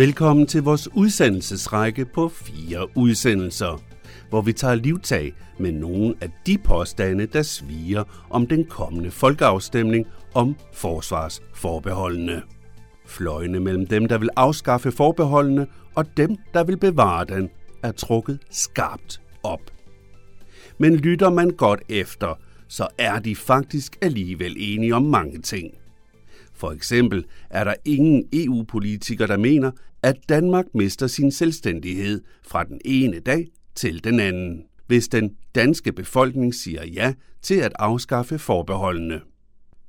Velkommen til vores udsendelsesrække på fire udsendelser, hvor vi tager livtag med nogle af de påstande, der sviger om den kommende folkeafstemning om forsvarsforbeholdene. Fløjene mellem dem, der vil afskaffe forbeholdene, og dem, der vil bevare den, er trukket skarpt op. Men lytter man godt efter, så er de faktisk alligevel enige om mange ting. For eksempel er der ingen EU-politiker, der mener, at Danmark mister sin selvstændighed fra den ene dag til den anden, hvis den danske befolkning siger ja til at afskaffe forbeholdene.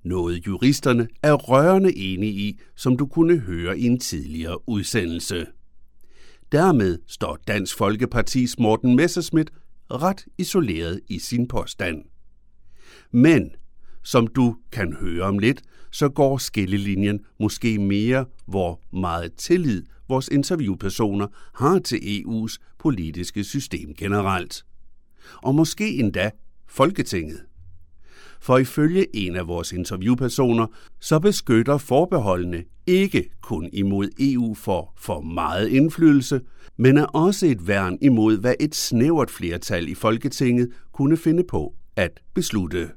Noget juristerne er rørende enige i, som du kunne høre i en tidligere udsendelse. Dermed står Dansk Folkepartis Morten Messerschmidt ret isoleret i sin påstand. Men, som du kan høre om lidt, så går skillelinjen måske mere, hvor meget tillid vores interviewpersoner har til EU's politiske system generelt. Og måske endda Folketinget. For ifølge en af vores interviewpersoner, så beskytter forbeholdene ikke kun imod EU for for meget indflydelse, men er også et værn imod, hvad et snævert flertal i Folketinget kunne finde på at beslutte.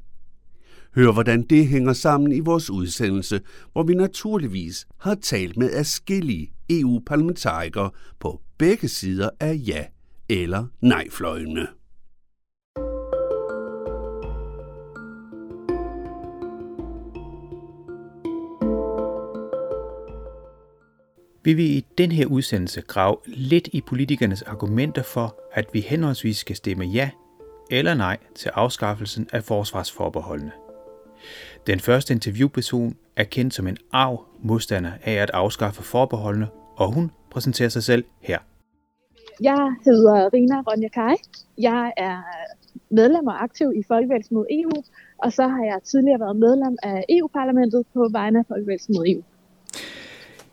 Hør, hvordan det hænger sammen i vores udsendelse, hvor vi naturligvis har talt med afskillige EU-parlamentarikere på begge sider af ja- eller nej-fløjene. Vi vil i den her udsendelse grave lidt i politikernes argumenter for, at vi henholdsvis skal stemme ja eller nej til afskaffelsen af forsvarsforbeholdene. Den første interviewperson er kendt som en arv modstander af at afskaffe forbeholdene, og hun præsenterer sig selv her. Jeg hedder Rina Ronja Kai. Jeg er medlem og aktiv i Folkevægelsen mod EU, og så har jeg tidligere været medlem af EU-parlamentet på vegne af Folkevægelsen mod EU.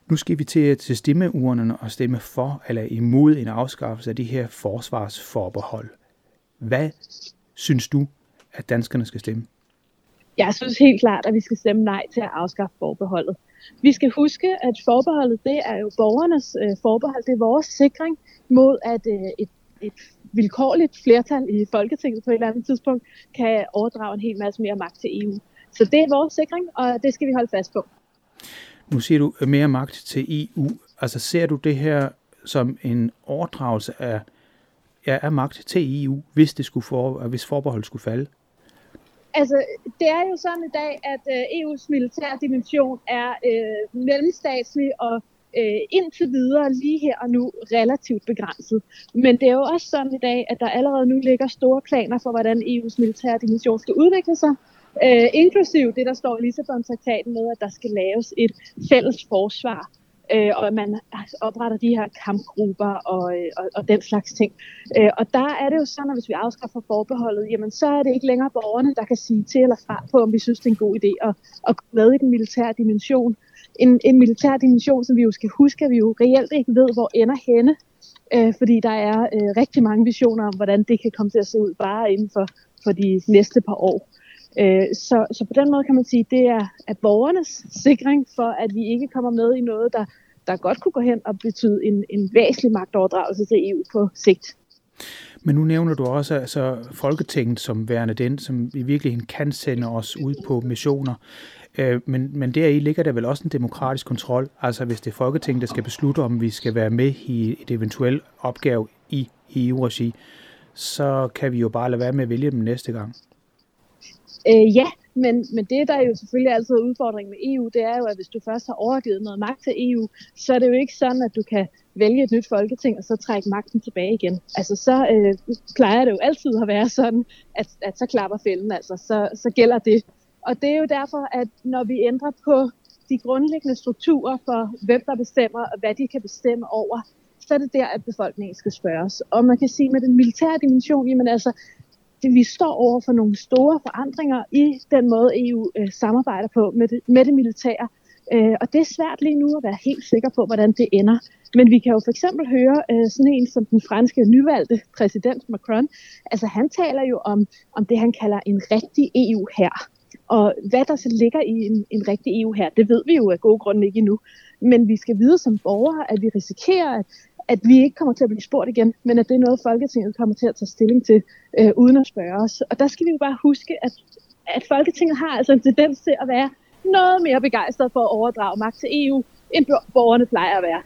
Nu skal vi til, til stemmeurnerne og stemme for eller imod en afskaffelse af de her forsvarsforbehold. Hvad synes du, at danskerne skal stemme? Jeg synes helt klart, at vi skal stemme nej til at afskaffe forbeholdet. Vi skal huske, at forbeholdet det er jo borgernes øh, forbehold. Det er vores sikring mod, at øh, et, et vilkårligt flertal i Folketinget på et eller andet tidspunkt kan overdrage en hel masse mere magt til EU. Så det er vores sikring, og det skal vi holde fast på. Nu siger du mere magt til EU. Altså ser du det her som en overdragelse af, ja, af magt til EU, hvis, det skulle for, hvis forbeholdet skulle falde? Altså, det er jo sådan i dag, at øh, EU's militære dimension er øh, mellemstatslig og øh, indtil videre lige her og nu relativt begrænset. Men det er jo også sådan i dag, at der allerede nu ligger store planer for, hvordan EU's militære dimension skal udvikle sig. Øh, inklusiv det, der står i Lissabon-traktaten med, at der skal laves et fælles forsvar øh, og man opretter de her kampgrupper og, øh, og, og den slags ting. Øh, og der er det jo sådan, at hvis vi afskaffer forbeholdet, jamen så er det ikke længere borgerne, der kan sige til eller fra på, om vi synes, det er en god idé at, at gå med i den militære dimension. En, en militær dimension, som vi jo skal huske, at vi jo reelt ikke ved, hvor ender henne, øh, fordi der er øh, rigtig mange visioner om, hvordan det kan komme til at se ud bare inden for, for de næste par år. Øh, så, så på den måde kan man sige, det er, er borgernes sikring for, at vi ikke kommer med i noget, der, der godt kunne gå hen og betyde en, en væsentlig magtoverdragelse til EU på sigt. Men nu nævner du også altså Folketinget som værende den, som i virkeligheden kan sende os ud på missioner. Øh, men, men deri ligger der vel også en demokratisk kontrol. Altså hvis det er Folketinget, der skal beslutte, om vi skal være med i et eventuelt opgave i EU-regi, så kan vi jo bare lade være med at vælge dem næste gang. Øh, ja, men, men det, der er jo selvfølgelig altid udfordring med EU, det er jo, at hvis du først har overgivet noget magt til EU, så er det jo ikke sådan, at du kan vælge et nyt folketing og så trække magten tilbage igen. Altså så øh, plejer det jo altid at være sådan, at, at så klapper fælden, altså så, så gælder det. Og det er jo derfor, at når vi ændrer på de grundlæggende strukturer for, hvem der bestemmer og hvad de kan bestemme over, så er det der, at befolkningen skal spørges. Og man kan sige, med den militære dimension, jamen altså, vi står over for nogle store forandringer i den måde, EU øh, samarbejder på med det, med det militære. Øh, og det er svært lige nu at være helt sikker på, hvordan det ender. Men vi kan jo for eksempel høre øh, sådan en som den franske nyvalgte præsident Macron. Altså han taler jo om, om det, han kalder en rigtig EU her. Og hvad der så ligger i en, en rigtig EU her, det ved vi jo af gode grunde ikke endnu. Men vi skal vide som borgere, at vi risikerer, at, at vi ikke kommer til at blive spurgt igen, men at det er noget, Folketinget kommer til at tage stilling til, øh, uden at spørge os. Og der skal vi jo bare huske, at, at Folketinget har altså en tendens til at være noget mere begejstret for at overdrage magt til EU, end borgerne plejer at være.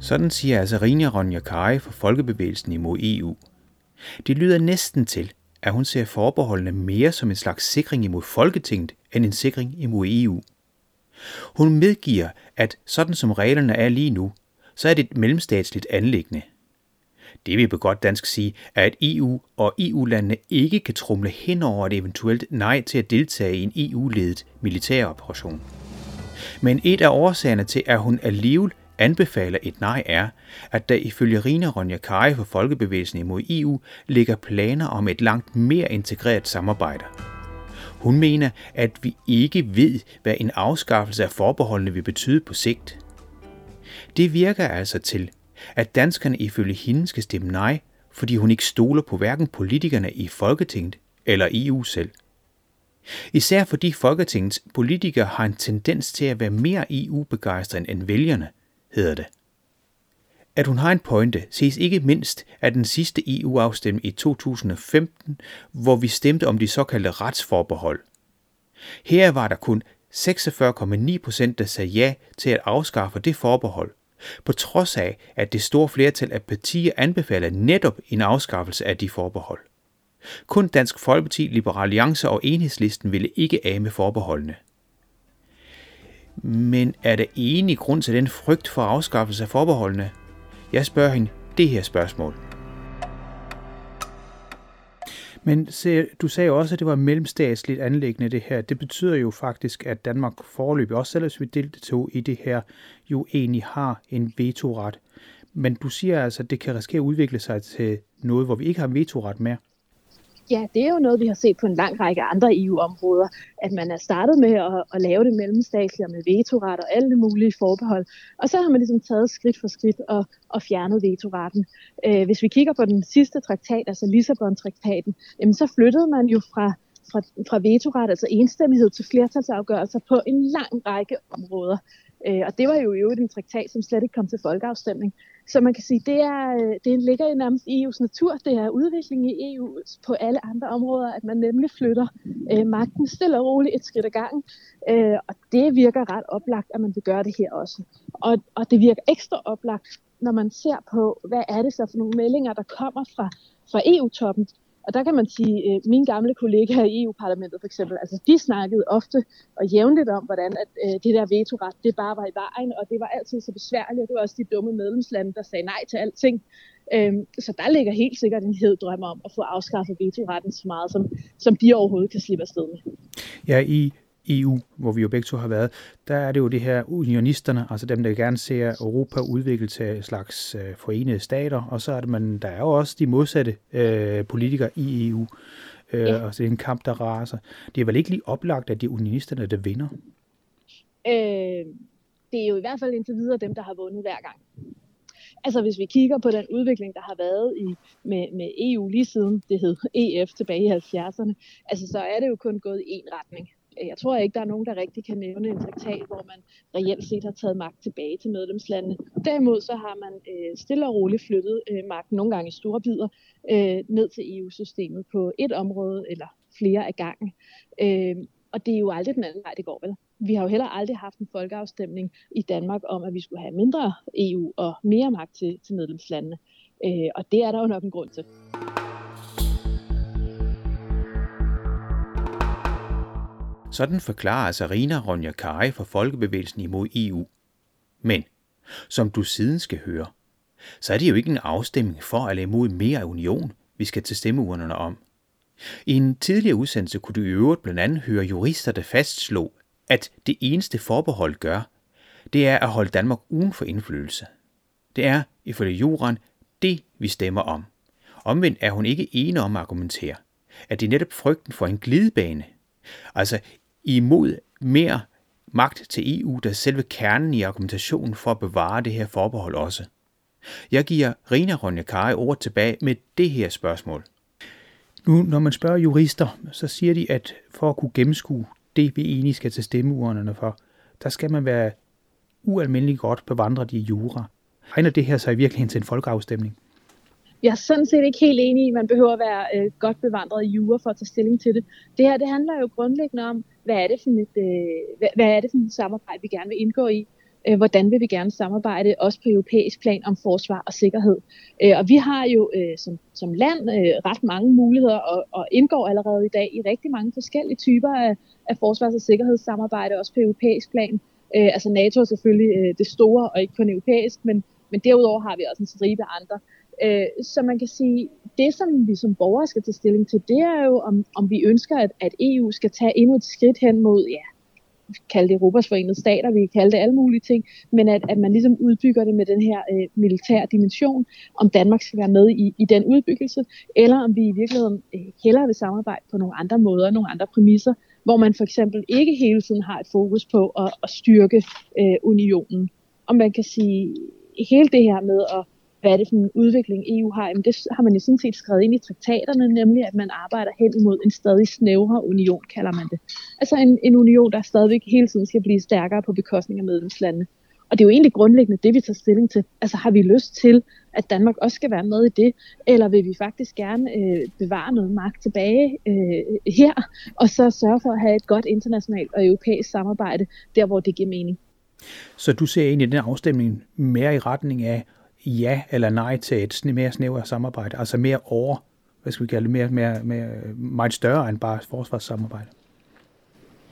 Sådan siger altså Rinja Ronja Kari fra Folkebevægelsen imod EU. Det lyder næsten til, at hun ser forbeholdene mere som en slags sikring imod Folketinget end en sikring imod EU. Hun medgiver, at sådan som reglerne er lige nu, så er det et mellemstatsligt anlæggende. Det vil på godt dansk sige, at EU og EU-landene ikke kan trumle hen over et eventuelt nej til at deltage i en EU-ledet militæroperation. Men et af årsagerne til, at hun alligevel anbefaler et nej er, at der ifølge Rina Ronja Kari for Folkebevægelsen imod EU ligger planer om et langt mere integreret samarbejde. Hun mener, at vi ikke ved, hvad en afskaffelse af forbeholdene vil betyde på sigt. Det virker altså til, at danskerne ifølge hende skal stemme nej, fordi hun ikke stoler på hverken politikerne i Folketinget eller EU selv. Især fordi Folketingets politikere har en tendens til at være mere EU-begejstrede end vælgerne – hedder det. At hun har en pointe ses ikke mindst af den sidste EU-afstemning i 2015, hvor vi stemte om de såkaldte retsforbehold. Her var der kun 46,9 procent, der sagde ja til at afskaffe det forbehold, på trods af, at det store flertal af partier anbefaler netop en afskaffelse af de forbehold. Kun Dansk Folkeparti, Liberal Alliance og Enhedslisten ville ikke af med forbeholdene. Men er der enig grund til den frygt for afskaffelse af forbeholdene? Jeg spørger hende det her spørgsmål. Men se, du sagde også, at det var mellemstatsligt anlæggende det her. Det betyder jo faktisk, at Danmark forløbig, også selvom vi deltog i det her, jo egentlig har en vetoret. Men du siger altså, at det kan risikere at udvikle sig til noget, hvor vi ikke har vetoret mere. Ja, det er jo noget, vi har set på en lang række andre EU-områder, at man er startet med at, at lave det mellemstatslige med vetoret og alle mulige forbehold, og så har man ligesom taget skridt for skridt og, og fjernet vetoretten. Øh, hvis vi kigger på den sidste traktat, altså Lissabon-traktaten, jamen så flyttede man jo fra fra, fra vetoret, altså enstemmighed til flertalsafgørelser på en lang række områder. Øh, og det var jo i øvrigt en traktat, som slet ikke kom til folkeafstemning. Så man kan sige, det, er, øh, det ligger i nærmest EU's natur. Det er udvikling i EU på alle andre områder, at man nemlig flytter øh, magten stille og roligt et skridt ad gangen. Øh, og det virker ret oplagt, at man vil gøre det her også. Og, og det virker ekstra oplagt, når man ser på, hvad er det så for nogle meldinger, der kommer fra, fra EU-toppen, og der kan man sige, at øh, mine gamle kollegaer i EU-parlamentet for eksempel, altså de snakkede ofte og jævnligt om, hvordan at, øh, det der vetoret, det bare var i vejen, og det var altid så besværligt, og det var også de dumme medlemslande, der sagde nej til alting. Øhm, så der ligger helt sikkert en hed drøm om at få afskaffet vetoretten så meget, som, som de overhovedet kan slippe afsted med. Ja, i EU, hvor vi jo begge to har været, der er det jo det her unionisterne, altså dem, der gerne ser Europa udvikle til slags øh, forenede stater, og så er det, man, der er jo også de modsatte øh, politikere i EU, øh, ja. og det er en kamp, der raser. Det er vel ikke lige oplagt, at det er unionisterne, der vinder? Øh, det er jo i hvert fald indtil videre dem, der har vundet hver gang. Altså hvis vi kigger på den udvikling, der har været i, med, med EU lige siden det hed EF tilbage i 70'erne, altså så er det jo kun gået i én retning. Jeg tror ikke, der er nogen, der rigtig kan nævne en traktat, hvor man reelt set har taget magt tilbage til medlemslandene. Derimod så har man øh, stille og roligt flyttet øh, magten nogle gange i store bidder øh, ned til EU-systemet på et område eller flere af gangen. Øh, og det er jo aldrig den anden vej, det går vel. Vi har jo heller aldrig haft en folkeafstemning i Danmark om, at vi skulle have mindre EU og mere magt til, til medlemslandene. Øh, og det er der jo nok en grund til. Sådan forklarer Sarina Ronja Kari fra Folkebevægelsen imod EU. Men, som du siden skal høre, så er det jo ikke en afstemning for eller imod mere union, vi skal til stemmeurnerne om. I en tidligere udsendelse kunne du i øvrigt blandt andet høre jurister, der fastslog, at det eneste forbehold gør, det er at holde Danmark uden for indflydelse. Det er, ifølge juraen, det vi stemmer om. Omvendt er hun ikke enig om at argumentere, at det er netop frygten for en glidebane, altså imod mere magt til EU, der er selve kernen i argumentationen for at bevare det her forbehold også. Jeg giver Rina Ronja Kari ord tilbage med det her spørgsmål. Nu, når man spørger jurister, så siger de, at for at kunne gennemskue det, vi egentlig skal til stemmeurnerne for, der skal man være ualmindeligt godt bevandret i jura. Regner det her sig i virkeligheden til en folkeafstemning? Jeg er sådan set ikke helt enig i, at man behøver at være øh, godt bevandret i jura for at tage stilling til det. Det her det handler jo grundlæggende om, hvad er det for et, øh, hvad, hvad er det for et samarbejde, vi gerne vil indgå i øh, hvordan vil vi gerne samarbejde, også på europæisk plan, om forsvar og sikkerhed. Øh, og vi har jo øh, som, som land øh, ret mange muligheder, og, og indgår allerede i dag i rigtig mange forskellige typer af, af forsvars- og sikkerhedssamarbejde, også på europæisk plan. Øh, altså NATO er selvfølgelig øh, det store, og ikke kun europæisk, men, men derudover har vi også en stribe andre. Øh, så man kan sige, det som vi som borgere skal tage stilling til, det er jo, om, om vi ønsker, at, at EU skal tage endnu et skridt hen mod, ja, kalde det Europas forenede stater, vi kan kalde det alle mulige ting, men at, at man ligesom udbygger det med den her øh, militære dimension, om Danmark skal være med i, i den udbyggelse, eller om vi i virkeligheden øh, hellere vil samarbejde på nogle andre måder, nogle andre præmisser, hvor man for eksempel ikke hele tiden har et fokus på at, at styrke øh, unionen. Og man kan sige, hele det her med at hvad er det for en udvikling EU har, jamen det har man jo sådan set skrevet ind i traktaterne, nemlig at man arbejder hen imod en stadig snævrere union, kalder man det. Altså en, en union, der stadigvæk hele tiden skal blive stærkere på bekostning af medlemslandene. Og det er jo egentlig grundlæggende det, vi tager stilling til. Altså har vi lyst til, at Danmark også skal være med i det, eller vil vi faktisk gerne øh, bevare noget magt tilbage øh, her, og så sørge for at have et godt internationalt og europæisk samarbejde, der hvor det giver mening. Så du ser egentlig den afstemning mere i retning af ja eller nej til et mere snævert samarbejde, altså mere over, hvad skal vi kalde det, mere, mere, mere, meget større end bare forsvarssamarbejde?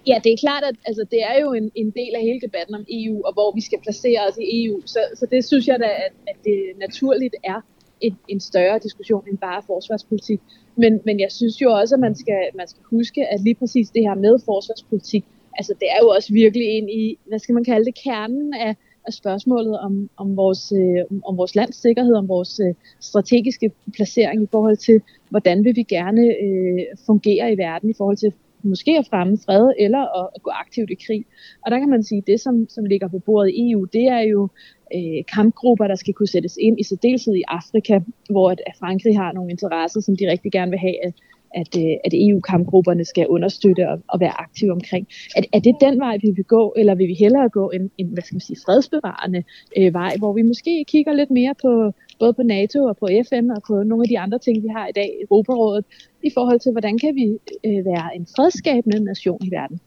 Ja, det er klart, at altså, det er jo en, en del af hele debatten om EU, og hvor vi skal placere os i EU. Så, så det synes jeg da, at, at det naturligt er en, en større diskussion end bare forsvarspolitik. Men, men jeg synes jo også, at man skal, man skal huske, at lige præcis det her med forsvarspolitik, altså det er jo også virkelig ind i, hvad skal man kalde det, kernen af, af spørgsmålet om, om, vores, øh, om vores lands sikkerhed, om vores øh, strategiske placering i forhold til, hvordan vil vi gerne øh, fungere i verden i forhold til måske at fremme fred eller at, gå aktivt i krig. Og der kan man sige, at det, som, som ligger på bordet i EU, det er jo øh, kampgrupper, der skal kunne sættes ind i særdeleshed i Afrika, hvor at Frankrig har nogle interesser, som de rigtig gerne vil have, at, at, øh, at EU-kampgrupperne skal understøtte og, og være aktive omkring. Er, er det den vej, vi vil gå, eller vil vi hellere gå en, en hvad skal man sige, fredsbevarende øh, vej, hvor vi måske kigger lidt mere på både på NATO og på FN og på nogle af de andre ting, vi har i dag i Europarådet, i forhold til, hvordan kan vi øh, være en fredsskabende nation i verden.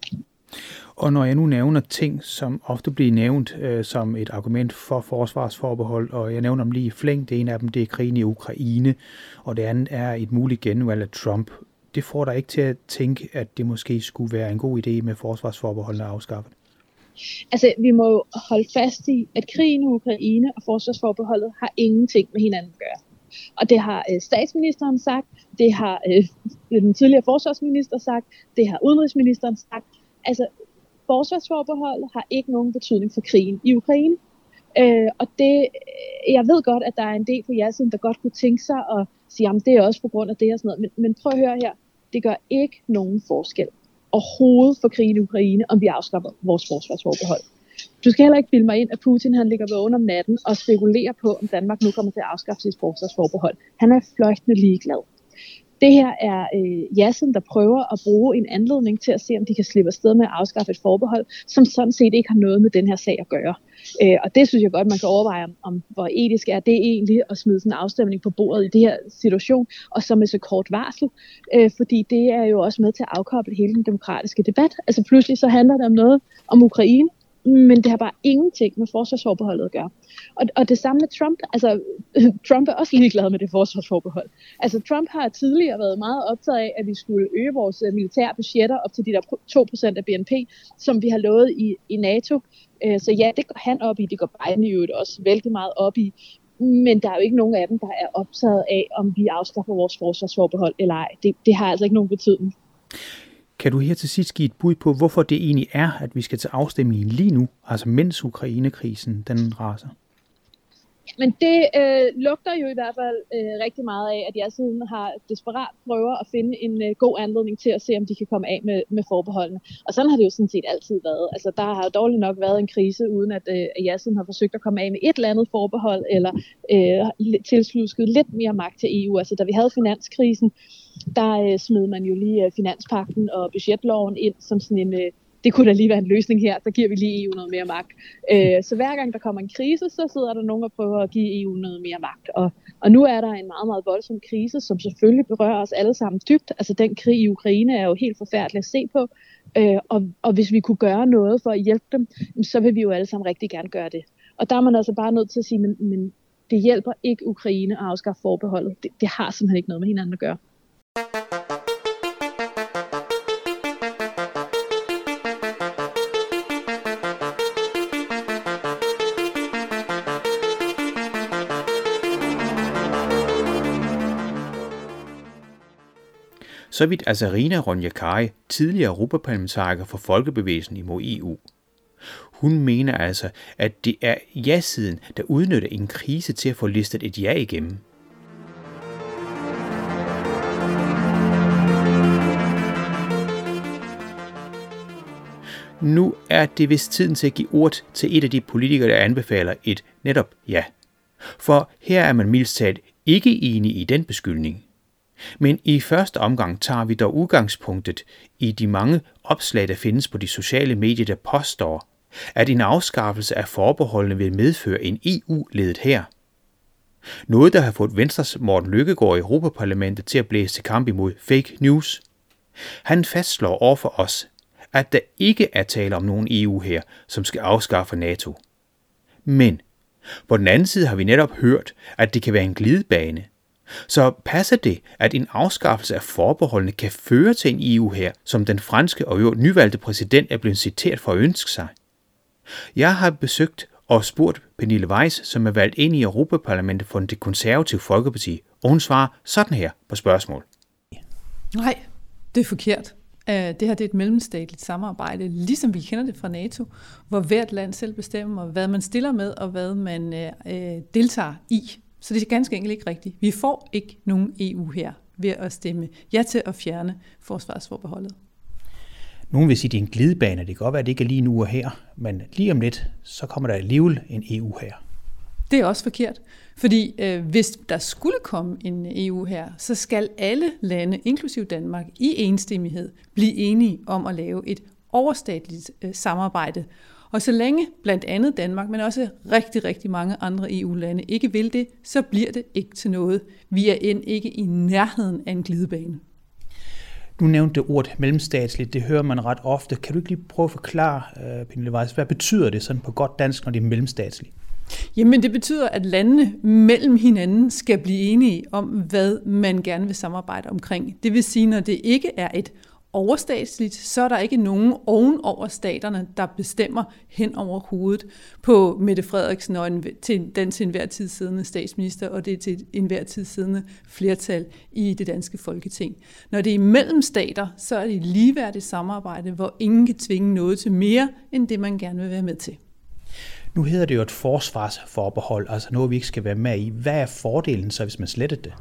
Og når jeg nu nævner ting, som ofte bliver nævnt øh, som et argument for forsvarsforbehold, og jeg nævner dem lige i flæng, det ene af dem det er krigen i Ukraine, og det andet er et muligt genvalg af Trump. Det får dig ikke til at tænke, at det måske skulle være en god idé med forsvarsforbeholdene afskaffet? Altså, vi må jo holde fast i, at krigen i Ukraine og forsvarsforbeholdet har ingenting med hinanden at gøre. Og det har øh, statsministeren sagt, det har øh, den tidligere forsvarsminister sagt, det har udenrigsministeren sagt. Altså, forsvarsforbeholdet har ikke nogen betydning for krigen i Ukraine. Øh, og det, jeg ved godt, at der er en del på jeres der godt kunne tænke sig at sige, at det er også på grund af det og sådan noget. Men, men prøv at høre her, det gør ikke nogen forskel overhovedet for krigen i Ukraine, om vi afskaffer vores forsvarsforbehold. Du skal heller ikke bilde mig ind, at Putin han ligger vågen om natten og spekulerer på, om Danmark nu kommer til at afskaffe sit forsvarsforbehold. Han er fløjtende ligeglad. Det her er øh, Jassen, der prøver at bruge en anledning til at se, om de kan slippe afsted med at afskaffe et forbehold, som sådan set ikke har noget med den her sag at gøre. Øh, og det synes jeg godt, man kan overveje, om, om hvor etisk er det egentlig at smide sådan en afstemning på bordet i det her situation, og så med så kort varsel, øh, fordi det er jo også med til at afkoble hele den demokratiske debat. Altså pludselig så handler det om noget om Ukraine, men det har bare ingenting med forsvarsforbeholdet at gøre. Og, og det samme med Trump. Altså, Trump er også ligeglad med det forsvarsforbehold. Altså, Trump har tidligere været meget optaget af, at vi skulle øge vores øh, militære budgetter op til de der 2% af BNP, som vi har lovet i, i NATO. Øh, så ja, det går han op i. Det går Biden i øvrigt også vældig meget op i. Men der er jo ikke nogen af dem, der er optaget af, om vi afskaffer vores forsvarsforbehold eller ej. Det, det har altså ikke nogen betydning. Kan du her til sidst give et bud på, hvorfor det egentlig er, at vi skal til afstemning lige nu, altså mens Ukrainekrisen den raser? Men det øh, lugter jo i hvert fald øh, rigtig meget af, at jeg siden har desperat prøver at finde en øh, god anledning til at se, om de kan komme af med, med forbeholdene. Og sådan har det jo sådan set altid været. Altså, der har jo dårligt nok været en krise, uden at, øh, at jeg siden har forsøgt at komme af med et eller andet forbehold, eller øh, tilslusket lidt mere magt til EU. Altså, da vi havde finanskrisen, der øh, smed man jo lige øh, finanspakten og budgetloven ind som sådan en... Øh, det kunne da lige være en løsning her, så giver vi lige EU noget mere magt. Øh, så hver gang der kommer en krise, så sidder der nogen og prøver at give EU noget mere magt. Og, og nu er der en meget, meget voldsom krise, som selvfølgelig berører os alle sammen dybt. Altså den krig i Ukraine er jo helt forfærdelig at se på. Øh, og, og hvis vi kunne gøre noget for at hjælpe dem, så vil vi jo alle sammen rigtig gerne gøre det. Og der er man altså bare nødt til at sige, men, men det hjælper ikke Ukraine at afskaffe forbeholdet. Det, det har simpelthen ikke noget med hinanden at gøre. Så vidt Azarina Ronjakari, tidligere europaparlamentariker for Folkebevægelsen imod EU. Hun mener altså, at det er ja-siden, der udnytter en krise til at få listet et ja igennem. Nu er det vist tiden til at give ord til et af de politikere, der anbefaler et netop ja. For her er man mildst talt ikke enig i den beskyldning. Men i første omgang tager vi dog udgangspunktet i de mange opslag, der findes på de sociale medier, der påstår, at en afskaffelse af forbeholdene vil medføre en EU-ledet her. Noget, der har fået Venstres Morten Lykkegaard i Europaparlamentet til at blæse til kamp imod fake news. Han fastslår over for os, at der ikke er tale om nogen EU her, som skal afskaffe NATO. Men på den anden side har vi netop hørt, at det kan være en glidebane, så passer det, at en afskaffelse af forbeholdene kan føre til en EU her, som den franske og jo nyvalgte præsident er blevet citeret for at ønske sig? Jeg har besøgt og spurgt Pernille Weiss, som er valgt ind i Europaparlamentet for det konservative Folkeparti, og hun svarer sådan her på spørgsmål. Nej, det er forkert. Øh, det her det er et mellemstatligt samarbejde, ligesom vi kender det fra NATO, hvor hvert land selv bestemmer, hvad man stiller med, og hvad man øh, øh deltager i. Så det er ganske enkelt ikke rigtigt. Vi får ikke nogen EU her ved at stemme ja til at fjerne forsvarsforbeholdet. Nogen vil sige, at det er en glidebane. Det kan godt være, at det ikke er lige nu og her, men lige om lidt, så kommer der alligevel en EU her. Det er også forkert, fordi øh, hvis der skulle komme en EU her, så skal alle lande, inklusive Danmark, i enstemmighed blive enige om at lave et overstatligt øh, samarbde og så længe blandt andet Danmark, men også rigtig, rigtig mange andre EU-lande ikke vil det, så bliver det ikke til noget. Vi er end ikke i nærheden af en glidebane. Du nævnte ordet mellemstatsligt, det hører man ret ofte. Kan du ikke lige prøve at forklare, uh, Pernille Weiss, hvad betyder det sådan på godt dansk, når det er mellemstatsligt? Jamen det betyder, at landene mellem hinanden skal blive enige om, hvad man gerne vil samarbejde omkring. Det vil sige, når det ikke er et overstatsligt, så er der ikke nogen oven over staterne, der bestemmer hen over hovedet på Mette Frederiksen og en, til, den til enhver tid siddende statsminister, og det er til enhver tid siddende flertal i det danske folketing. Når det er mellem stater, så er det et ligeværdigt samarbejde, hvor ingen kan tvinge noget til mere, end det man gerne vil være med til. Nu hedder det jo et forsvarsforbehold, altså noget, vi ikke skal være med i. Hvad er fordelen så, hvis man sletter det?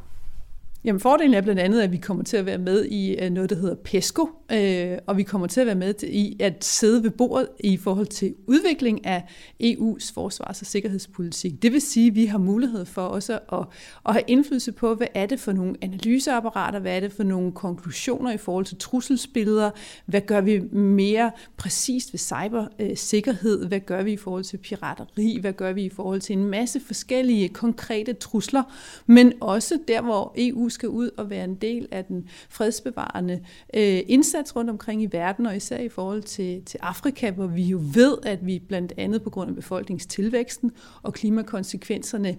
Jamen fordelen er blandt andet, at vi kommer til at være med i øh, noget, der hedder PESCO, øh, og vi kommer til at være med i at sidde ved bordet i forhold til udvikling af EU's forsvars- og sikkerhedspolitik. Det vil sige, at vi har mulighed for også at, at have indflydelse på, hvad er det for nogle analyseapparater, hvad er det for nogle konklusioner i forhold til trusselsbilleder, hvad gør vi mere præcist ved cybersikkerhed, øh, hvad gør vi i forhold til pirateri, hvad gør vi i forhold til en masse forskellige konkrete trusler, men også der, hvor EU skal ud og være en del af den fredsbevarende øh, indsats rundt omkring i verden, og især i forhold til, til Afrika, hvor vi jo ved, at vi blandt andet på grund af befolkningstilvæksten og klimakonsekvenserne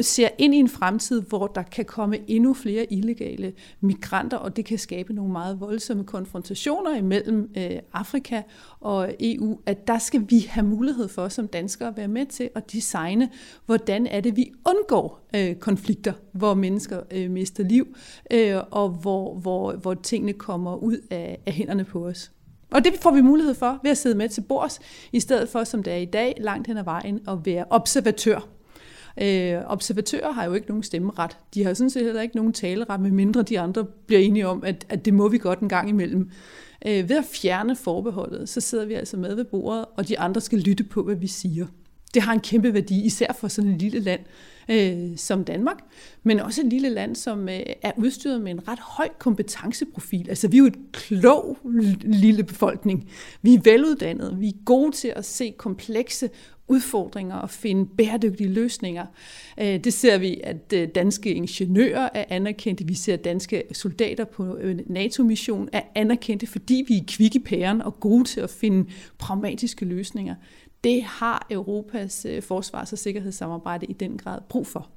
ser ind i en fremtid, hvor der kan komme endnu flere illegale migranter, og det kan skabe nogle meget voldsomme konfrontationer imellem øh, Afrika og EU, at der skal vi have mulighed for som danskere at være med til at designe, hvordan er det, vi undgår øh, konflikter, hvor mennesker øh, mister liv, øh, og hvor, hvor, hvor tingene kommer ud af, af hænderne på os. Og det får vi mulighed for ved at sidde med til bords, i stedet for, som det er i dag, langt hen ad vejen, at være observatør Øh, observatører har jo ikke nogen stemmeret. De har sådan set heller ikke nogen taleret, medmindre de andre bliver enige om, at, at det må vi godt en gang imellem. Øh, ved at fjerne forbeholdet, så sidder vi altså med ved bordet, og de andre skal lytte på, hvad vi siger. Det har en kæmpe værdi, især for sådan et lille land øh, som Danmark, men også et lille land, som øh, er udstyret med en ret høj kompetenceprofil. Altså vi er jo et klog lille befolkning. Vi er veluddannede, vi er gode til at se komplekse udfordringer og finde bæredygtige løsninger. Øh, det ser vi, at øh, danske ingeniører er anerkendte. Vi ser, danske soldater på øh, NATO-mission er anerkendte, fordi vi er kvikke pæren og gode til at finde pragmatiske løsninger. Det har Europas øh, forsvars- og sikkerhedssamarbejde i den grad brug for.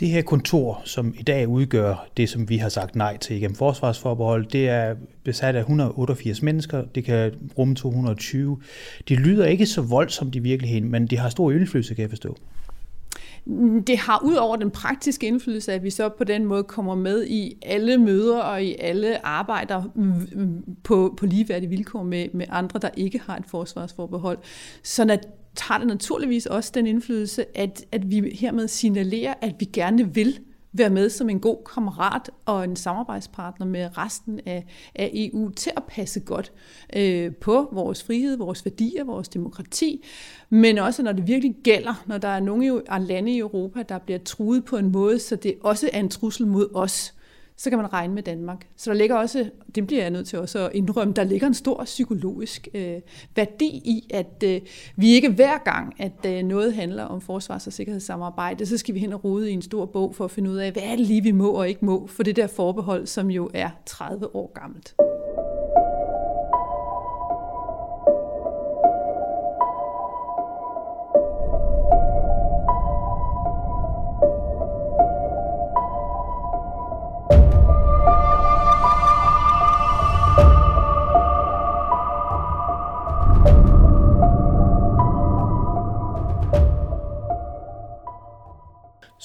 Det her kontor, som i dag udgør det, som vi har sagt nej til igennem forsvarsforbehold, det er besat af 188 mennesker, det kan rumme 220. Det lyder ikke så voldsomt i virkeligheden, men det har stor indflydelse, kan jeg forstå. Det har ud over den praktiske indflydelse, at vi så på den måde kommer med i alle møder og i alle arbejder på, på ligeværdige vilkår med, med andre, der ikke har et forsvarsforbehold. Så at tager det naturligvis også den indflydelse, at, at vi hermed signalerer, at vi gerne vil være med som en god kammerat og en samarbejdspartner med resten af, af EU til at passe godt øh, på vores frihed, vores værdier, vores demokrati, men også når det virkelig gælder, når der er nogle lande i Europa, der bliver truet på en måde, så det også er en trussel mod os så kan man regne med Danmark. Så der ligger også, det bliver jeg nødt til også at indrømme, der ligger en stor psykologisk øh, værdi i, at øh, vi ikke hver gang, at øh, noget handler om forsvars- og sikkerhedssamarbejde, så skal vi hen og rode i en stor bog for at finde ud af, hvad er det lige, vi må og ikke må, for det der forbehold, som jo er 30 år gammelt.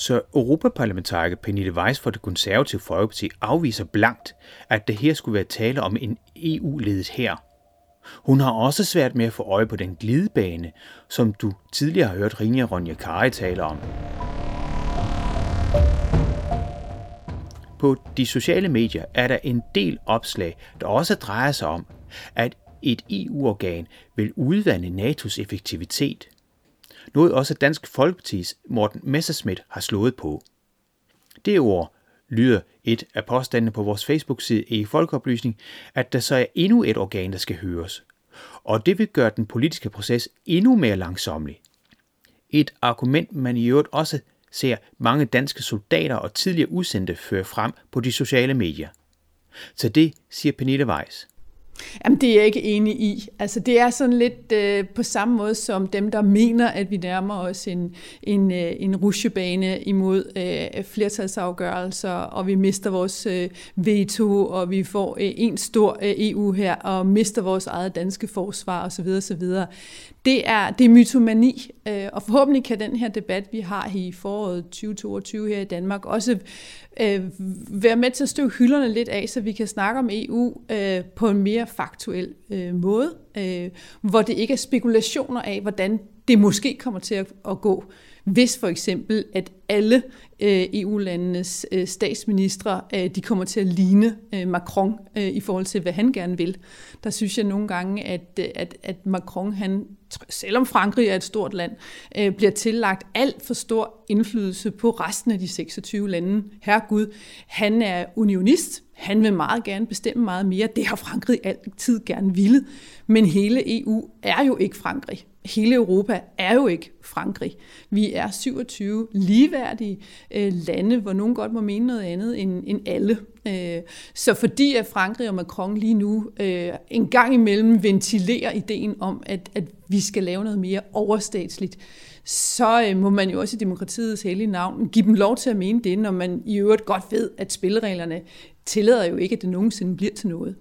Så Europaparlamentariker Pernille Weiss fra det konservative Folkeparti afviser blankt, at det her skulle være tale om en EU-ledet her. Hun har også svært med at få øje på den glidebane, som du tidligere har hørt Rinja Ronja Kari tale om. På de sociale medier er der en del opslag, der også drejer sig om, at et EU-organ vil udvande NATO's effektivitet – noget også Dansk Folkepartis Morten Messerschmidt har slået på. Det ord lyder et af påstandene på vores Facebook-side i Folkeoplysning, at der så er endnu et organ, der skal høres. Og det vil gøre den politiske proces endnu mere langsomlig. Et argument, man i øvrigt også ser mange danske soldater og tidligere udsendte føre frem på de sociale medier. Så det siger Pernille Weiss. Jamen, det er jeg ikke enig i. Altså, det er sådan lidt øh, på samme måde som dem, der mener, at vi nærmer os en, en, øh, en rusjebane imod øh, flertalsafgørelser, og vi mister vores øh, veto, og vi får øh, en stor øh, EU her, og mister vores eget danske forsvar osv. osv. Det er, det er mytomani, øh, og forhåbentlig kan den her debat, vi har i foråret 2022 her i Danmark, også øh, være med til at støve hylderne lidt af, så vi kan snakke om EU øh, på en mere faktuel øh, måde, øh, hvor det ikke er spekulationer af, hvordan det måske kommer til at, at gå, hvis for eksempel, at alle øh, EU-landenes øh, statsministre, øh, de kommer til at ligne øh, Macron øh, i forhold til, hvad han gerne vil. Der synes jeg nogle gange, at, øh, at, at Macron, han, selvom Frankrig er et stort land, øh, bliver tillagt alt for stor indflydelse på resten af de 26 lande. Herregud, han er unionist, han vil meget gerne bestemme meget mere. Det har Frankrig altid gerne ville. Men hele EU er jo ikke Frankrig. Hele Europa er jo ikke Frankrig. Vi er 27 ligeværdige øh, lande, hvor nogen godt må mene noget andet end, end alle. Øh, så fordi at Frankrig og Macron lige nu øh, en gang imellem ventilerer ideen om, at, at vi skal lave noget mere overstatsligt, så øh, må man jo også i demokratiets hellige navn give dem lov til at mene det, når man i øvrigt godt ved, at spillereglerne tillader jo ikke, at det nogensinde bliver til noget.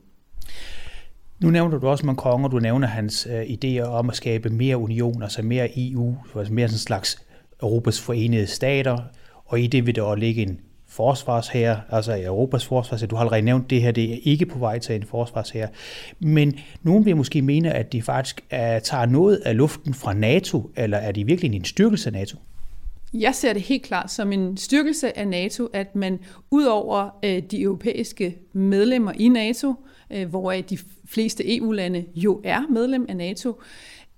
Nu nævner du også Macron, og du nævner hans øh, idéer om at skabe mere union, altså mere EU, altså mere sådan en slags Europas forenede stater, og i det vil der også ligge en forsvarshær, altså Europas forsvarshær. Du har allerede nævnt det her, det er ikke på vej til en forsvarshær. Men nogen vil måske mene, at de faktisk er, tager noget af luften fra NATO, eller er de virkelig en styrkelse af NATO? Jeg ser det helt klart som en styrkelse af NATO, at man ud over øh, de europæiske medlemmer i NATO, øh, de fleste EU-lande jo er medlem af NATO,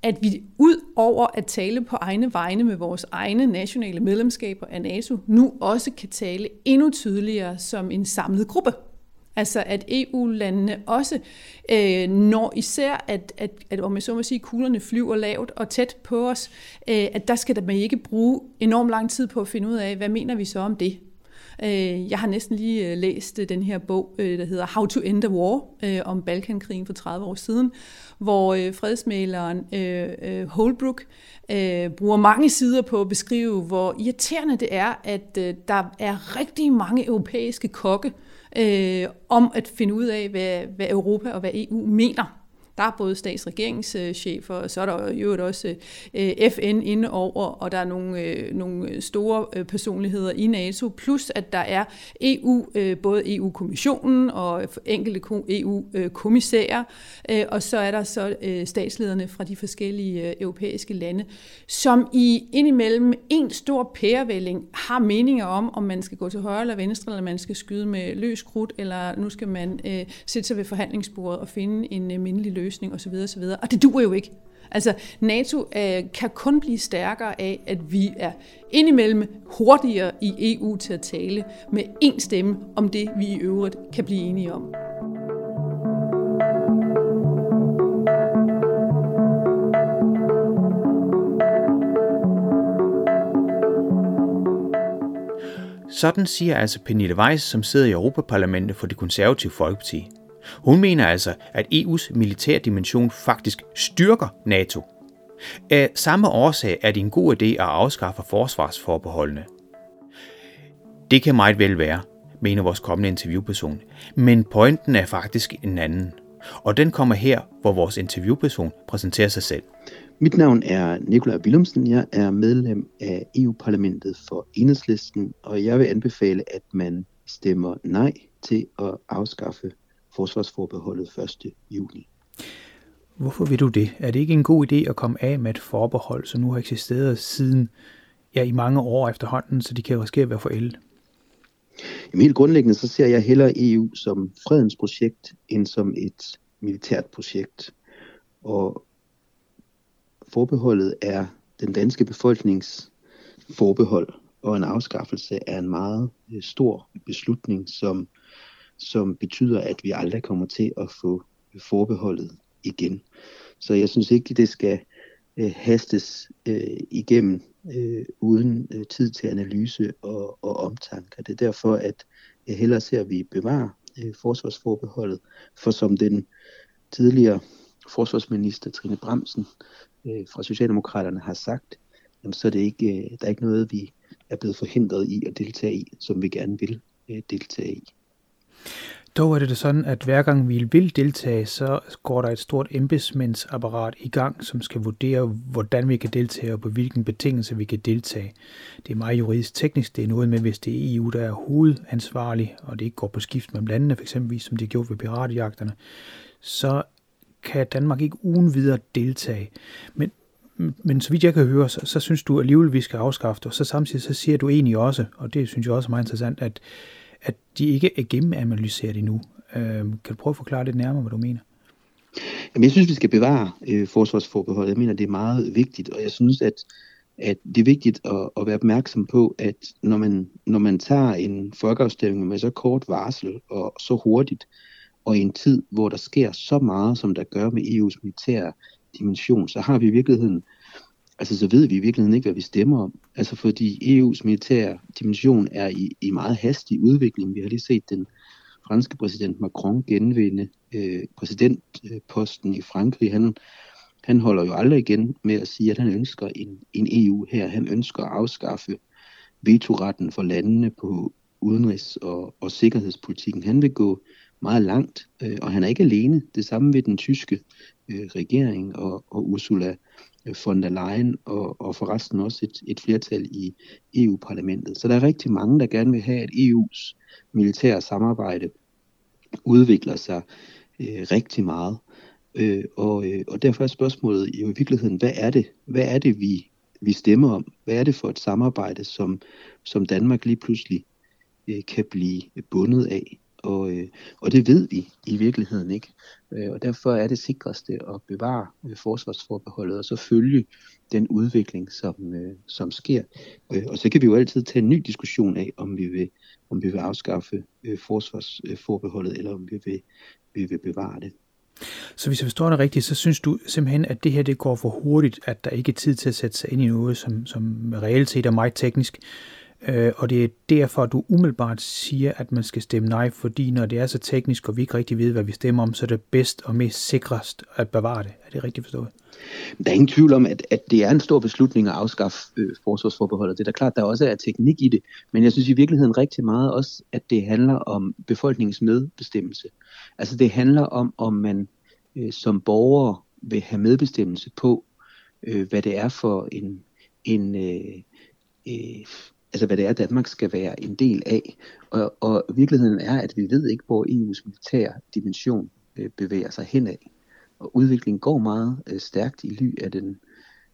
at vi ud over at tale på egne vegne med vores egne nationale medlemskaber af NATO, nu også kan tale endnu tydeligere som en samlet gruppe. Altså at EU-landene også, øh, når især at, at, at om jeg så må sige, kuglerne flyver lavt og tæt på os, øh, at der skal man ikke bruge enorm lang tid på at finde ud af, hvad mener vi så om det? Øh, jeg har næsten lige øh, læst øh, den her bog, øh, der hedder How to End the War, om Balkankrigen for 30 år siden, hvor fredsmaleren Holbrook bruger mange sider på at beskrive, hvor irriterende det er, at der er rigtig mange europæiske kokke, øh, om at finde ud af, hvad, hvad Europa og hvad EU mener. Der er både statsregeringschefer, og så er der jo også øh, FN inde over, og der er nogle, øh, nogle store øh, personligheder i NATO, plus at der er EU, både EU-kommissionen og enkelte EU-kommissærer, og så er der så statslederne fra de forskellige europæiske lande, som i indimellem en stor pærevælling har meninger om, om man skal gå til højre eller venstre, eller man skal skyde med løs krudt, eller nu skal man sætte sig ved forhandlingsbordet og finde en mindelig løsning løsning osv. osv. Og det duer jo ikke. Altså, NATO øh, kan kun blive stærkere af, at vi er indimellem hurtigere i EU til at tale med én stemme om det, vi i øvrigt kan blive enige om. Sådan siger altså Pernille Weiss, som sidder i Europaparlamentet for det konservative Folkeparti. Hun mener altså, at EU's militærdimension faktisk styrker NATO. Af samme årsag er det en god idé at afskaffe forsvarsforbeholdene. Det kan meget vel være, mener vores kommende interviewperson. Men pointen er faktisk en anden. Og den kommer her, hvor vores interviewperson præsenterer sig selv. Mit navn er Nikolaj Willumsen. Jeg er medlem af EU-parlamentet for Enhedslisten, og jeg vil anbefale, at man stemmer nej til at afskaffe forsvarsforbeholdet 1. juli. Hvorfor vil du det? Er det ikke en god idé at komme af med et forbehold, som nu har eksisteret siden ja, i mange år efterhånden, så de kan risikere at være forældet? Jamen helt grundlæggende så ser jeg hellere EU som fredens projekt, end som et militært projekt. Og forbeholdet er den danske befolknings forbehold, og en afskaffelse er en meget øh, stor beslutning, som som betyder, at vi aldrig kommer til at få forbeholdet igen. Så jeg synes ikke, det skal øh, hastes øh, igennem øh, uden øh, tid til analyse og, og omtanke. Det er derfor, at jeg hellere ser, at vi bevarer øh, forsvarsforbeholdet, for som den tidligere forsvarsminister Trine Bremsen øh, fra Socialdemokraterne har sagt, jamen, så er det ikke, øh, der er ikke noget, vi er blevet forhindret i at deltage i, som vi gerne vil øh, deltage i. Dog er det sådan, at hver gang vi vil deltage, så går der et stort embedsmændsapparat i gang, som skal vurdere, hvordan vi kan deltage og på hvilken betingelse vi kan deltage. Det er meget juridisk teknisk. Det er noget med, hvis det er EU, der er hovedansvarlig, og det ikke går på skift mellem landene, for eksempel som de gjorde ved piratjagterne, så kan Danmark ikke uden videre deltage. Men, men så vidt jeg kan høre, så, så synes du alligevel, at vi skal afskaffe det, og så samtidig så siger du egentlig også, og det synes jeg også er meget interessant, at at de ikke er gennemanalyseret endnu. Øh, kan du prøve at forklare lidt nærmere, hvad du mener? Jamen, jeg synes, vi skal bevare øh, forsvarsforbeholdet. Jeg mener, det er meget vigtigt, og jeg synes, at, at det er vigtigt at, at være opmærksom på, at når man, når man tager en folkeafstemning med så kort varsel og så hurtigt, og i en tid, hvor der sker så meget, som der gør med EU's militære dimension, så har vi i virkeligheden altså så ved vi i virkeligheden ikke, hvad vi stemmer om. Altså fordi EU's militære dimension er i, i meget hastig udvikling. Vi har lige set den franske præsident Macron genvinde øh, præsidentposten i Frankrig. Han, han holder jo aldrig igen med at sige, at han ønsker en, en EU her. Han ønsker at afskaffe vetoretten for landene på udenrigs- og, og sikkerhedspolitikken. Han vil gå meget langt, øh, og han er ikke alene. Det samme ved den tyske øh, regering og, og Ursula øh, von der Leyen og, og forresten også et, et flertal i EU-parlamentet. Så der er rigtig mange, der gerne vil have, at EU's militære samarbejde udvikler sig øh, rigtig meget. Øh, og, øh, og derfor er spørgsmålet jo i virkeligheden, hvad er det, hvad er det vi vi stemmer om. Hvad er det for et samarbejde, som, som Danmark lige pludselig øh, kan blive bundet af? Og, øh, og det ved vi i virkeligheden ikke. Øh, og derfor er det sikreste at bevare øh, forsvarsforbeholdet og så følge den udvikling, som, øh, som sker. Øh, og så kan vi jo altid tage en ny diskussion af, om vi vil, om vi vil afskaffe øh, forsvarsforbeholdet, eller om vi vil, vi vil bevare det. Så hvis jeg forstår dig rigtigt, så synes du simpelthen, at det her det går for hurtigt, at der ikke er tid til at sætte sig ind i noget, som, som reelt set er meget teknisk. Øh, og det er derfor, du umiddelbart siger, at man skal stemme nej, fordi når det er så teknisk, og vi ikke rigtig ved, hvad vi stemmer om, så er det bedst og mest sikrest at bevare det. Er det rigtigt forstået? Der er ingen tvivl om, at, at det er en stor beslutning at afskaffe øh, forsvarsforbeholdet. Det er da klart, der også er teknik i det, men jeg synes i virkeligheden rigtig meget også, at det handler om befolkningens medbestemmelse. Altså det handler om, om man øh, som borger vil have medbestemmelse på, øh, hvad det er for en, en øh, øh, altså hvad det er, Danmark skal være en del af. Og, og virkeligheden er, at vi ved ikke, hvor EU's militære dimension øh, bevæger sig henad. Og udviklingen går meget øh, stærkt i ly af den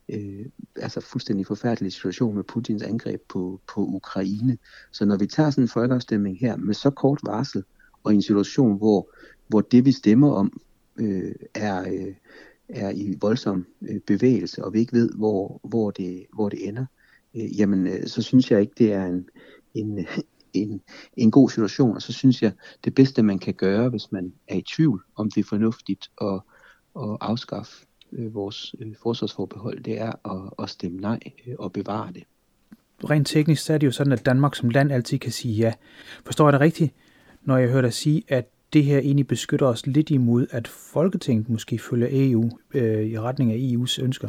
øh, altså fuldstændig forfærdelige situation med Putins angreb på, på Ukraine. Så når vi tager sådan en folkeafstemning her med så kort varsel, og i en situation, hvor, hvor det vi stemmer om øh, er, øh, er i voldsom øh, bevægelse, og vi ikke ved, hvor, hvor, det, hvor det ender, øh, jamen øh, så synes jeg ikke, det er en, en, en, en god situation, og så synes jeg, det bedste man kan gøre, hvis man er i tvivl om det er fornuftigt at, at afskaffe øh, vores øh, forsvarsforbehold, det er at, at stemme nej øh, og bevare det. Rent teknisk så er det jo sådan, at Danmark som land altid kan sige ja. Forstår jeg det rigtigt, når jeg hører dig sige, at det her egentlig beskytter os lidt imod, at Folketinget måske følger EU øh, i retning af EU's ønsker?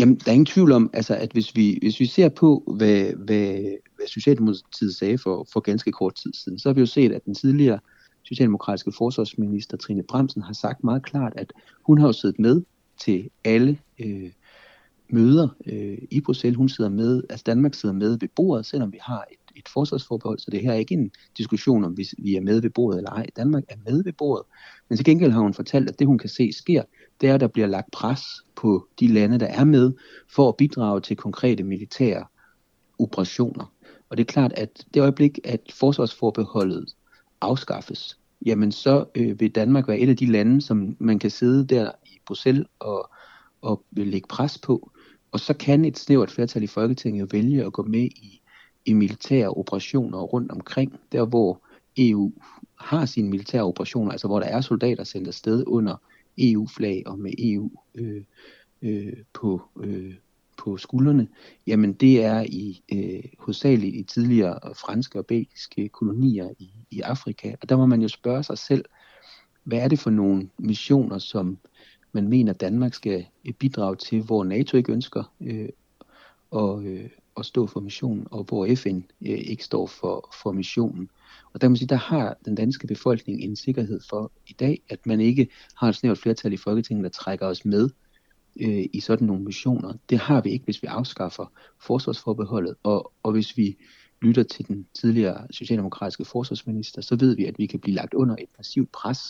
Jamen, der er ingen tvivl om, altså, at hvis vi, hvis vi ser på, hvad, hvad, hvad Socialdemokratiet sagde for, for ganske kort tid siden, så har vi jo set, at den tidligere socialdemokratiske forsvarsminister Trine Bremsen har sagt meget klart, at hun har jo siddet med til alle øh, møder øh, i Bruxelles. Hun sidder med, altså Danmark sidder med ved bordet, selvom vi har et, et forsvarsforbehold, så det her er ikke en diskussion om, hvis vi er med ved bordet eller ej. Danmark er med ved bordet. Men til gengæld har hun fortalt, at det hun kan se sker, det er, at der bliver lagt pres på de lande, der er med, for at bidrage til konkrete militære operationer. Og det er klart, at det øjeblik, at forsvarsforbeholdet afskaffes, jamen så øh, vil Danmark være et af de lande, som man kan sidde der i Bruxelles og, og lægge pres på. Og så kan et snævert flertal i Folketinget jo vælge at gå med i, i militære operationer rundt omkring, der hvor EU har sine militære operationer, altså hvor der er soldater sendt afsted under EU-flag og med EU øh, øh, på, øh, på skuldrene, jamen det er i øh, hovedsageligt i tidligere franske og belgiske kolonier i, i Afrika. Og der må man jo spørge sig selv, hvad er det for nogle missioner, som man mener, Danmark skal øh, bidrage til, hvor NATO ikke ønsker øh, at, øh, at stå for missionen, og hvor FN øh, ikke står for, for missionen. Og der må sige, der har den danske befolkning en sikkerhed for i dag, at man ikke har et snævert flertal i Folketinget, der trækker os med øh, i sådan nogle missioner. Det har vi ikke, hvis vi afskaffer forsvarsforbeholdet, og, og hvis vi lytter til den tidligere socialdemokratiske forsvarsminister, så ved vi, at vi kan blive lagt under et massivt pres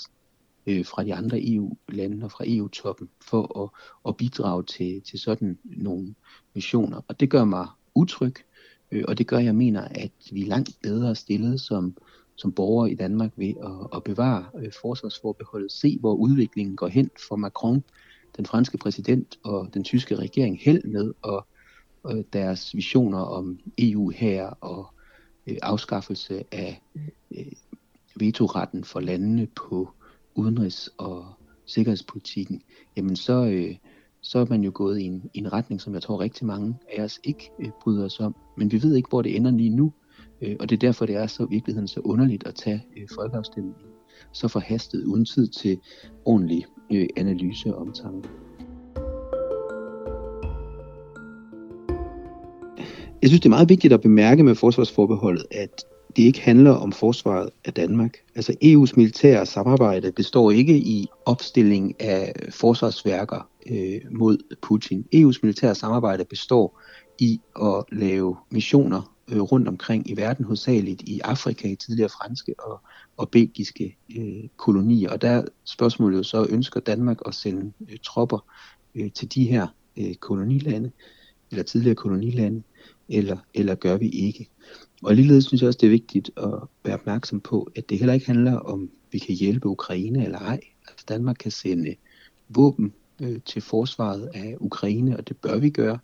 øh, fra de andre EU-lande og fra EU-toppen for at, at bidrage til, til sådan nogle missioner. Og det gør mig utryg, øh, og det gør, at jeg mener, at vi er langt bedre stillet som, som borgere i Danmark ved at, at bevare øh, forsvarsforbeholdet, se hvor udviklingen går hen for Macron, den franske præsident og den tyske regering held med og, og øh, deres visioner om EU her og øh, afskaffelse af øh, vetoretten for landene på udenrigs- og sikkerhedspolitikken, jamen så, øh, så er man jo gået i en, i en retning, som jeg tror rigtig mange af os ikke øh, bryder os om. Men vi ved ikke, hvor det ender lige nu, øh, og det er derfor, det er så virkeligheden så underligt at tage øh, folkeafstemningen så forhastet, uden tid til ordentlig øh, analyse og omtanke. Jeg synes, det er meget vigtigt at bemærke med forsvarsforbeholdet, at det ikke handler om forsvaret af Danmark. Altså EU's militære samarbejde består ikke i opstilling af forsvarsværker øh, mod Putin. EU's militære samarbejde består i at lave missioner øh, rundt omkring i verden, hovedsageligt i Afrika, i tidligere franske og, og belgiske øh, kolonier. Og der er spørgsmålet jo så, ønsker Danmark at sende øh, tropper øh, til de her øh, kolonilande? eller tidligere kolonilande, eller, eller gør vi ikke. Og ligeledes synes jeg også, det er vigtigt at være opmærksom på, at det heller ikke handler om, vi kan hjælpe Ukraine eller ej. Altså Danmark kan sende våben øh, til forsvaret af Ukraine, og det bør vi gøre.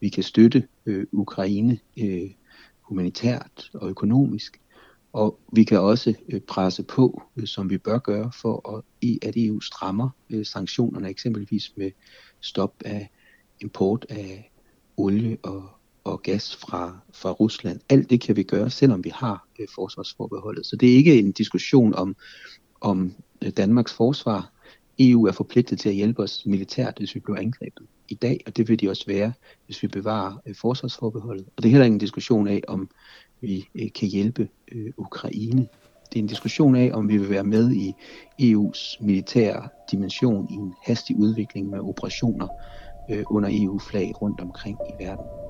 Vi kan støtte øh, Ukraine øh, humanitært og økonomisk. Og vi kan også øh, presse på, øh, som vi bør gøre, for at, at EU strammer øh, sanktionerne, eksempelvis med stop af import af olie og, og gas fra, fra Rusland. Alt det kan vi gøre, selvom vi har øh, forsvarsforbeholdet. Så det er ikke en diskussion om, om øh, Danmarks forsvar. EU er forpligtet til at hjælpe os militært, hvis vi bliver angrebet i dag, og det vil de også være, hvis vi bevarer øh, forsvarsforbeholdet. Og det er heller ingen diskussion af, om vi øh, kan hjælpe øh, Ukraine. Det er en diskussion af, om vi vil være med i EU's militære dimension i en hastig udvikling med operationer øh, under EU-flag rundt omkring i verden.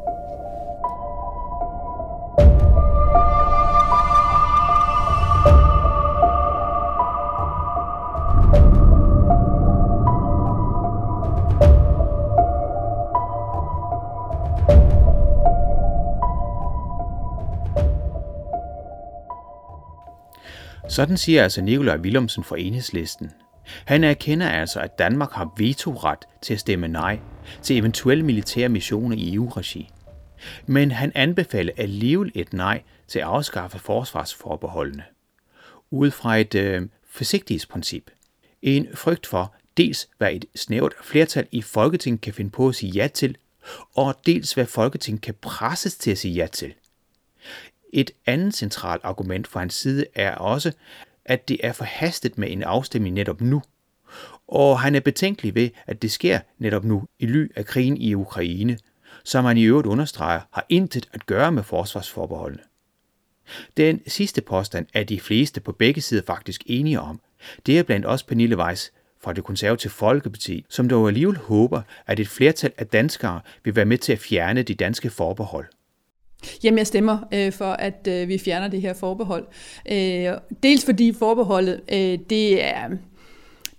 Sådan siger altså Nikolaj Willumsen fra Enhedslisten. Han erkender altså, at Danmark har vetoret til at stemme nej til eventuelle militære missioner i EU-regi. Men han anbefaler alligevel et nej til at afskaffe forsvarsforbeholdene. Ud fra et øh, forsigtighedsprincip. En frygt for dels, hvad et snævert flertal i Folketinget kan finde på at sige ja til, og dels, hvad Folketinget kan presses til at sige ja til. Et andet centralt argument fra hans side er også, at det er forhastet med en afstemning netop nu. Og han er betænkelig ved, at det sker netop nu i ly af krigen i Ukraine, som han i øvrigt understreger har intet at gøre med forsvarsforbeholdene. Den sidste påstand er de fleste på begge sider faktisk enige om. Det er blandt også Pernille Weiss fra det konservative Folkeparti, som dog alligevel håber, at et flertal af danskere vil være med til at fjerne de danske forbehold. Jamen, jeg stemmer øh, for, at øh, vi fjerner det her forbehold. Øh, dels fordi forbeholdet, øh, det er...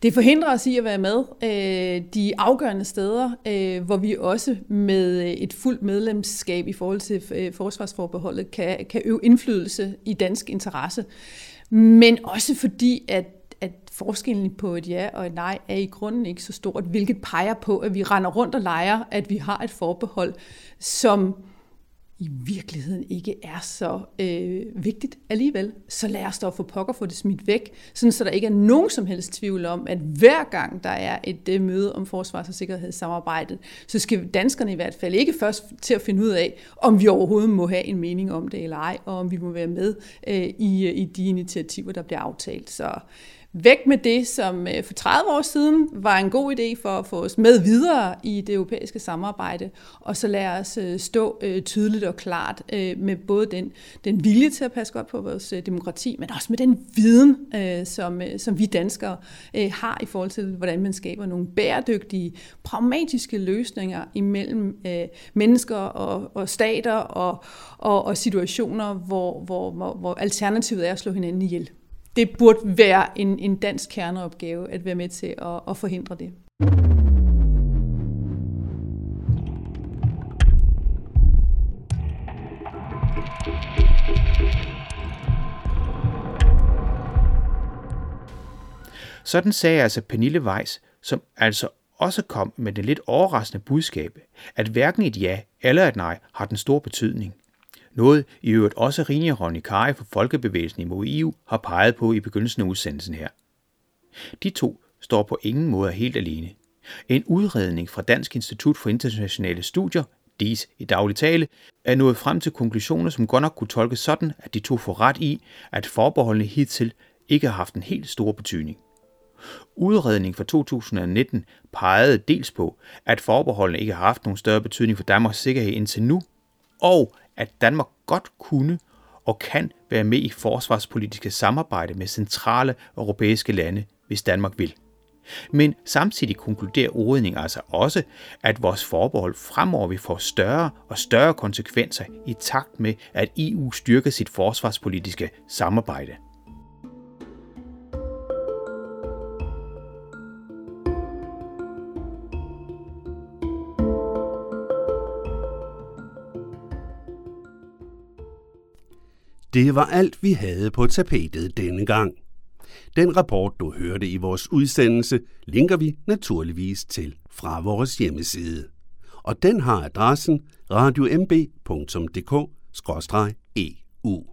Det forhindrer os i at være med øh, de afgørende steder, øh, hvor vi også med øh, et fuldt medlemskab i forhold til øh, forsvarsforbeholdet kan, kan øve indflydelse i dansk interesse. Men også fordi, at, at forskellen på et ja og et nej er i grunden ikke så stort, hvilket peger på, at vi render rundt og leger, at vi har et forbehold, som i virkeligheden ikke er så øh, vigtigt alligevel, så lad os dog få pokker få det smidt væk, sådan så der ikke er nogen som helst tvivl om, at hver gang der er et øh, møde om forsvars- og sikkerhedssamarbejdet, så skal danskerne i hvert fald ikke først til at finde ud af, om vi overhovedet må have en mening om det eller ej, og om vi må være med øh, i, øh, i de initiativer, der bliver aftalt. Så væk med det, som øh, for 30 år siden var en god idé for at få os med videre i det europæiske samarbejde, og så lad os øh, stå øh, tydeligt og klart med både den, den vilje til at passe godt på vores demokrati, men også med den viden, som, som vi danskere har i forhold til, hvordan man skaber nogle bæredygtige, pragmatiske løsninger imellem mennesker og, og stater og, og, og situationer, hvor, hvor, hvor, hvor alternativet er at slå hinanden ihjel det burde være en, en dansk kerneopgave at være med til at, at forhindre det. Sådan sagde altså Pernille Weiss, som altså også kom med det lidt overraskende budskab, at hverken et ja eller et nej har den store betydning. Noget i øvrigt også Rinja Ronny fra Folkebevægelsen imod EU har peget på i begyndelsen af udsendelsen her. De to står på ingen måde helt alene. En udredning fra Dansk Institut for Internationale Studier, DIS i daglig tale, er nået frem til konklusioner, som godt nok kunne tolkes sådan, at de to får ret i, at forbeholdene hidtil ikke har haft en helt stor betydning. Udredningen fra 2019 pegede dels på, at forbeholdene ikke har haft nogen større betydning for Danmarks sikkerhed indtil nu, og at Danmark godt kunne og kan være med i forsvarspolitiske samarbejde med centrale europæiske lande, hvis Danmark vil. Men samtidig konkluderer Oredning altså også, at vores forbehold fremover vil få større og større konsekvenser i takt med, at EU styrker sit forsvarspolitiske samarbejde. Det var alt, vi havde på tapetet denne gang. Den rapport, du hørte i vores udsendelse, linker vi naturligvis til fra vores hjemmeside. Og den har adressen radiomb.dk-eu.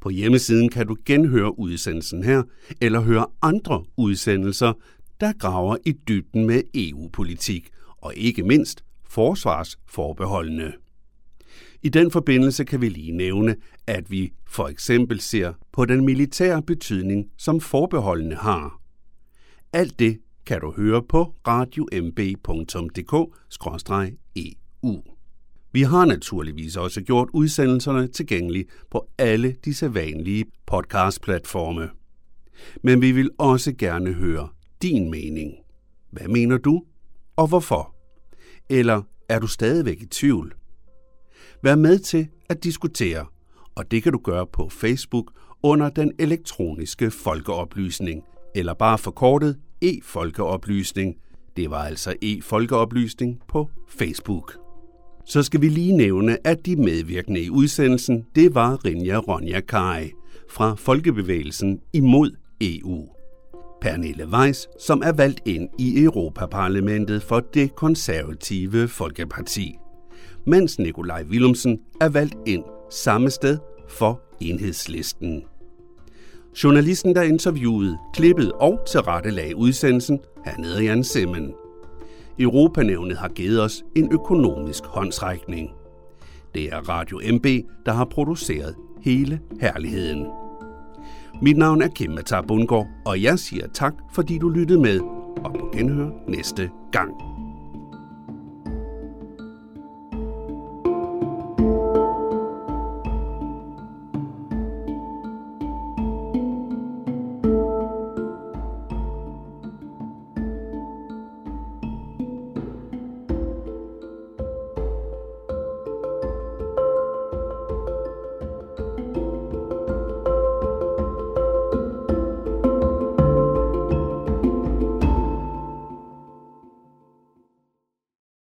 På hjemmesiden kan du genhøre udsendelsen her, eller høre andre udsendelser, der graver i dybden med EU-politik, og ikke mindst forsvarsforbeholdene. I den forbindelse kan vi lige nævne, at vi for eksempel ser på den militære betydning, som forbeholdene har. Alt det kan du høre på radiomb.dk-eu. Vi har naturligvis også gjort udsendelserne tilgængelige på alle de sædvanlige podcastplatforme. Men vi vil også gerne høre din mening. Hvad mener du, og hvorfor? Eller er du stadigvæk i tvivl? Vær med til at diskutere, og det kan du gøre på Facebook under den elektroniske folkeoplysning, eller bare forkortet e-folkeoplysning. Det var altså e-folkeoplysning på Facebook. Så skal vi lige nævne, at de medvirkende i udsendelsen, det var Rinja Ronja Kai fra Folkebevægelsen imod EU. Pernille Weiss, som er valgt ind i Europaparlamentet for det konservative Folkeparti mens Nikolaj Willumsen er valgt ind samme sted for enhedslisten. Journalisten, der interviewede, klippede og tilrettelagde udsendelsen, han hedder Jan Simmen. Europanævnet har givet os en økonomisk håndsrækning. Det er Radio MB, der har produceret hele herligheden. Mit navn er Kim Matar Bundgaard, og jeg siger tak, fordi du lyttede med, og på genhør næste gang.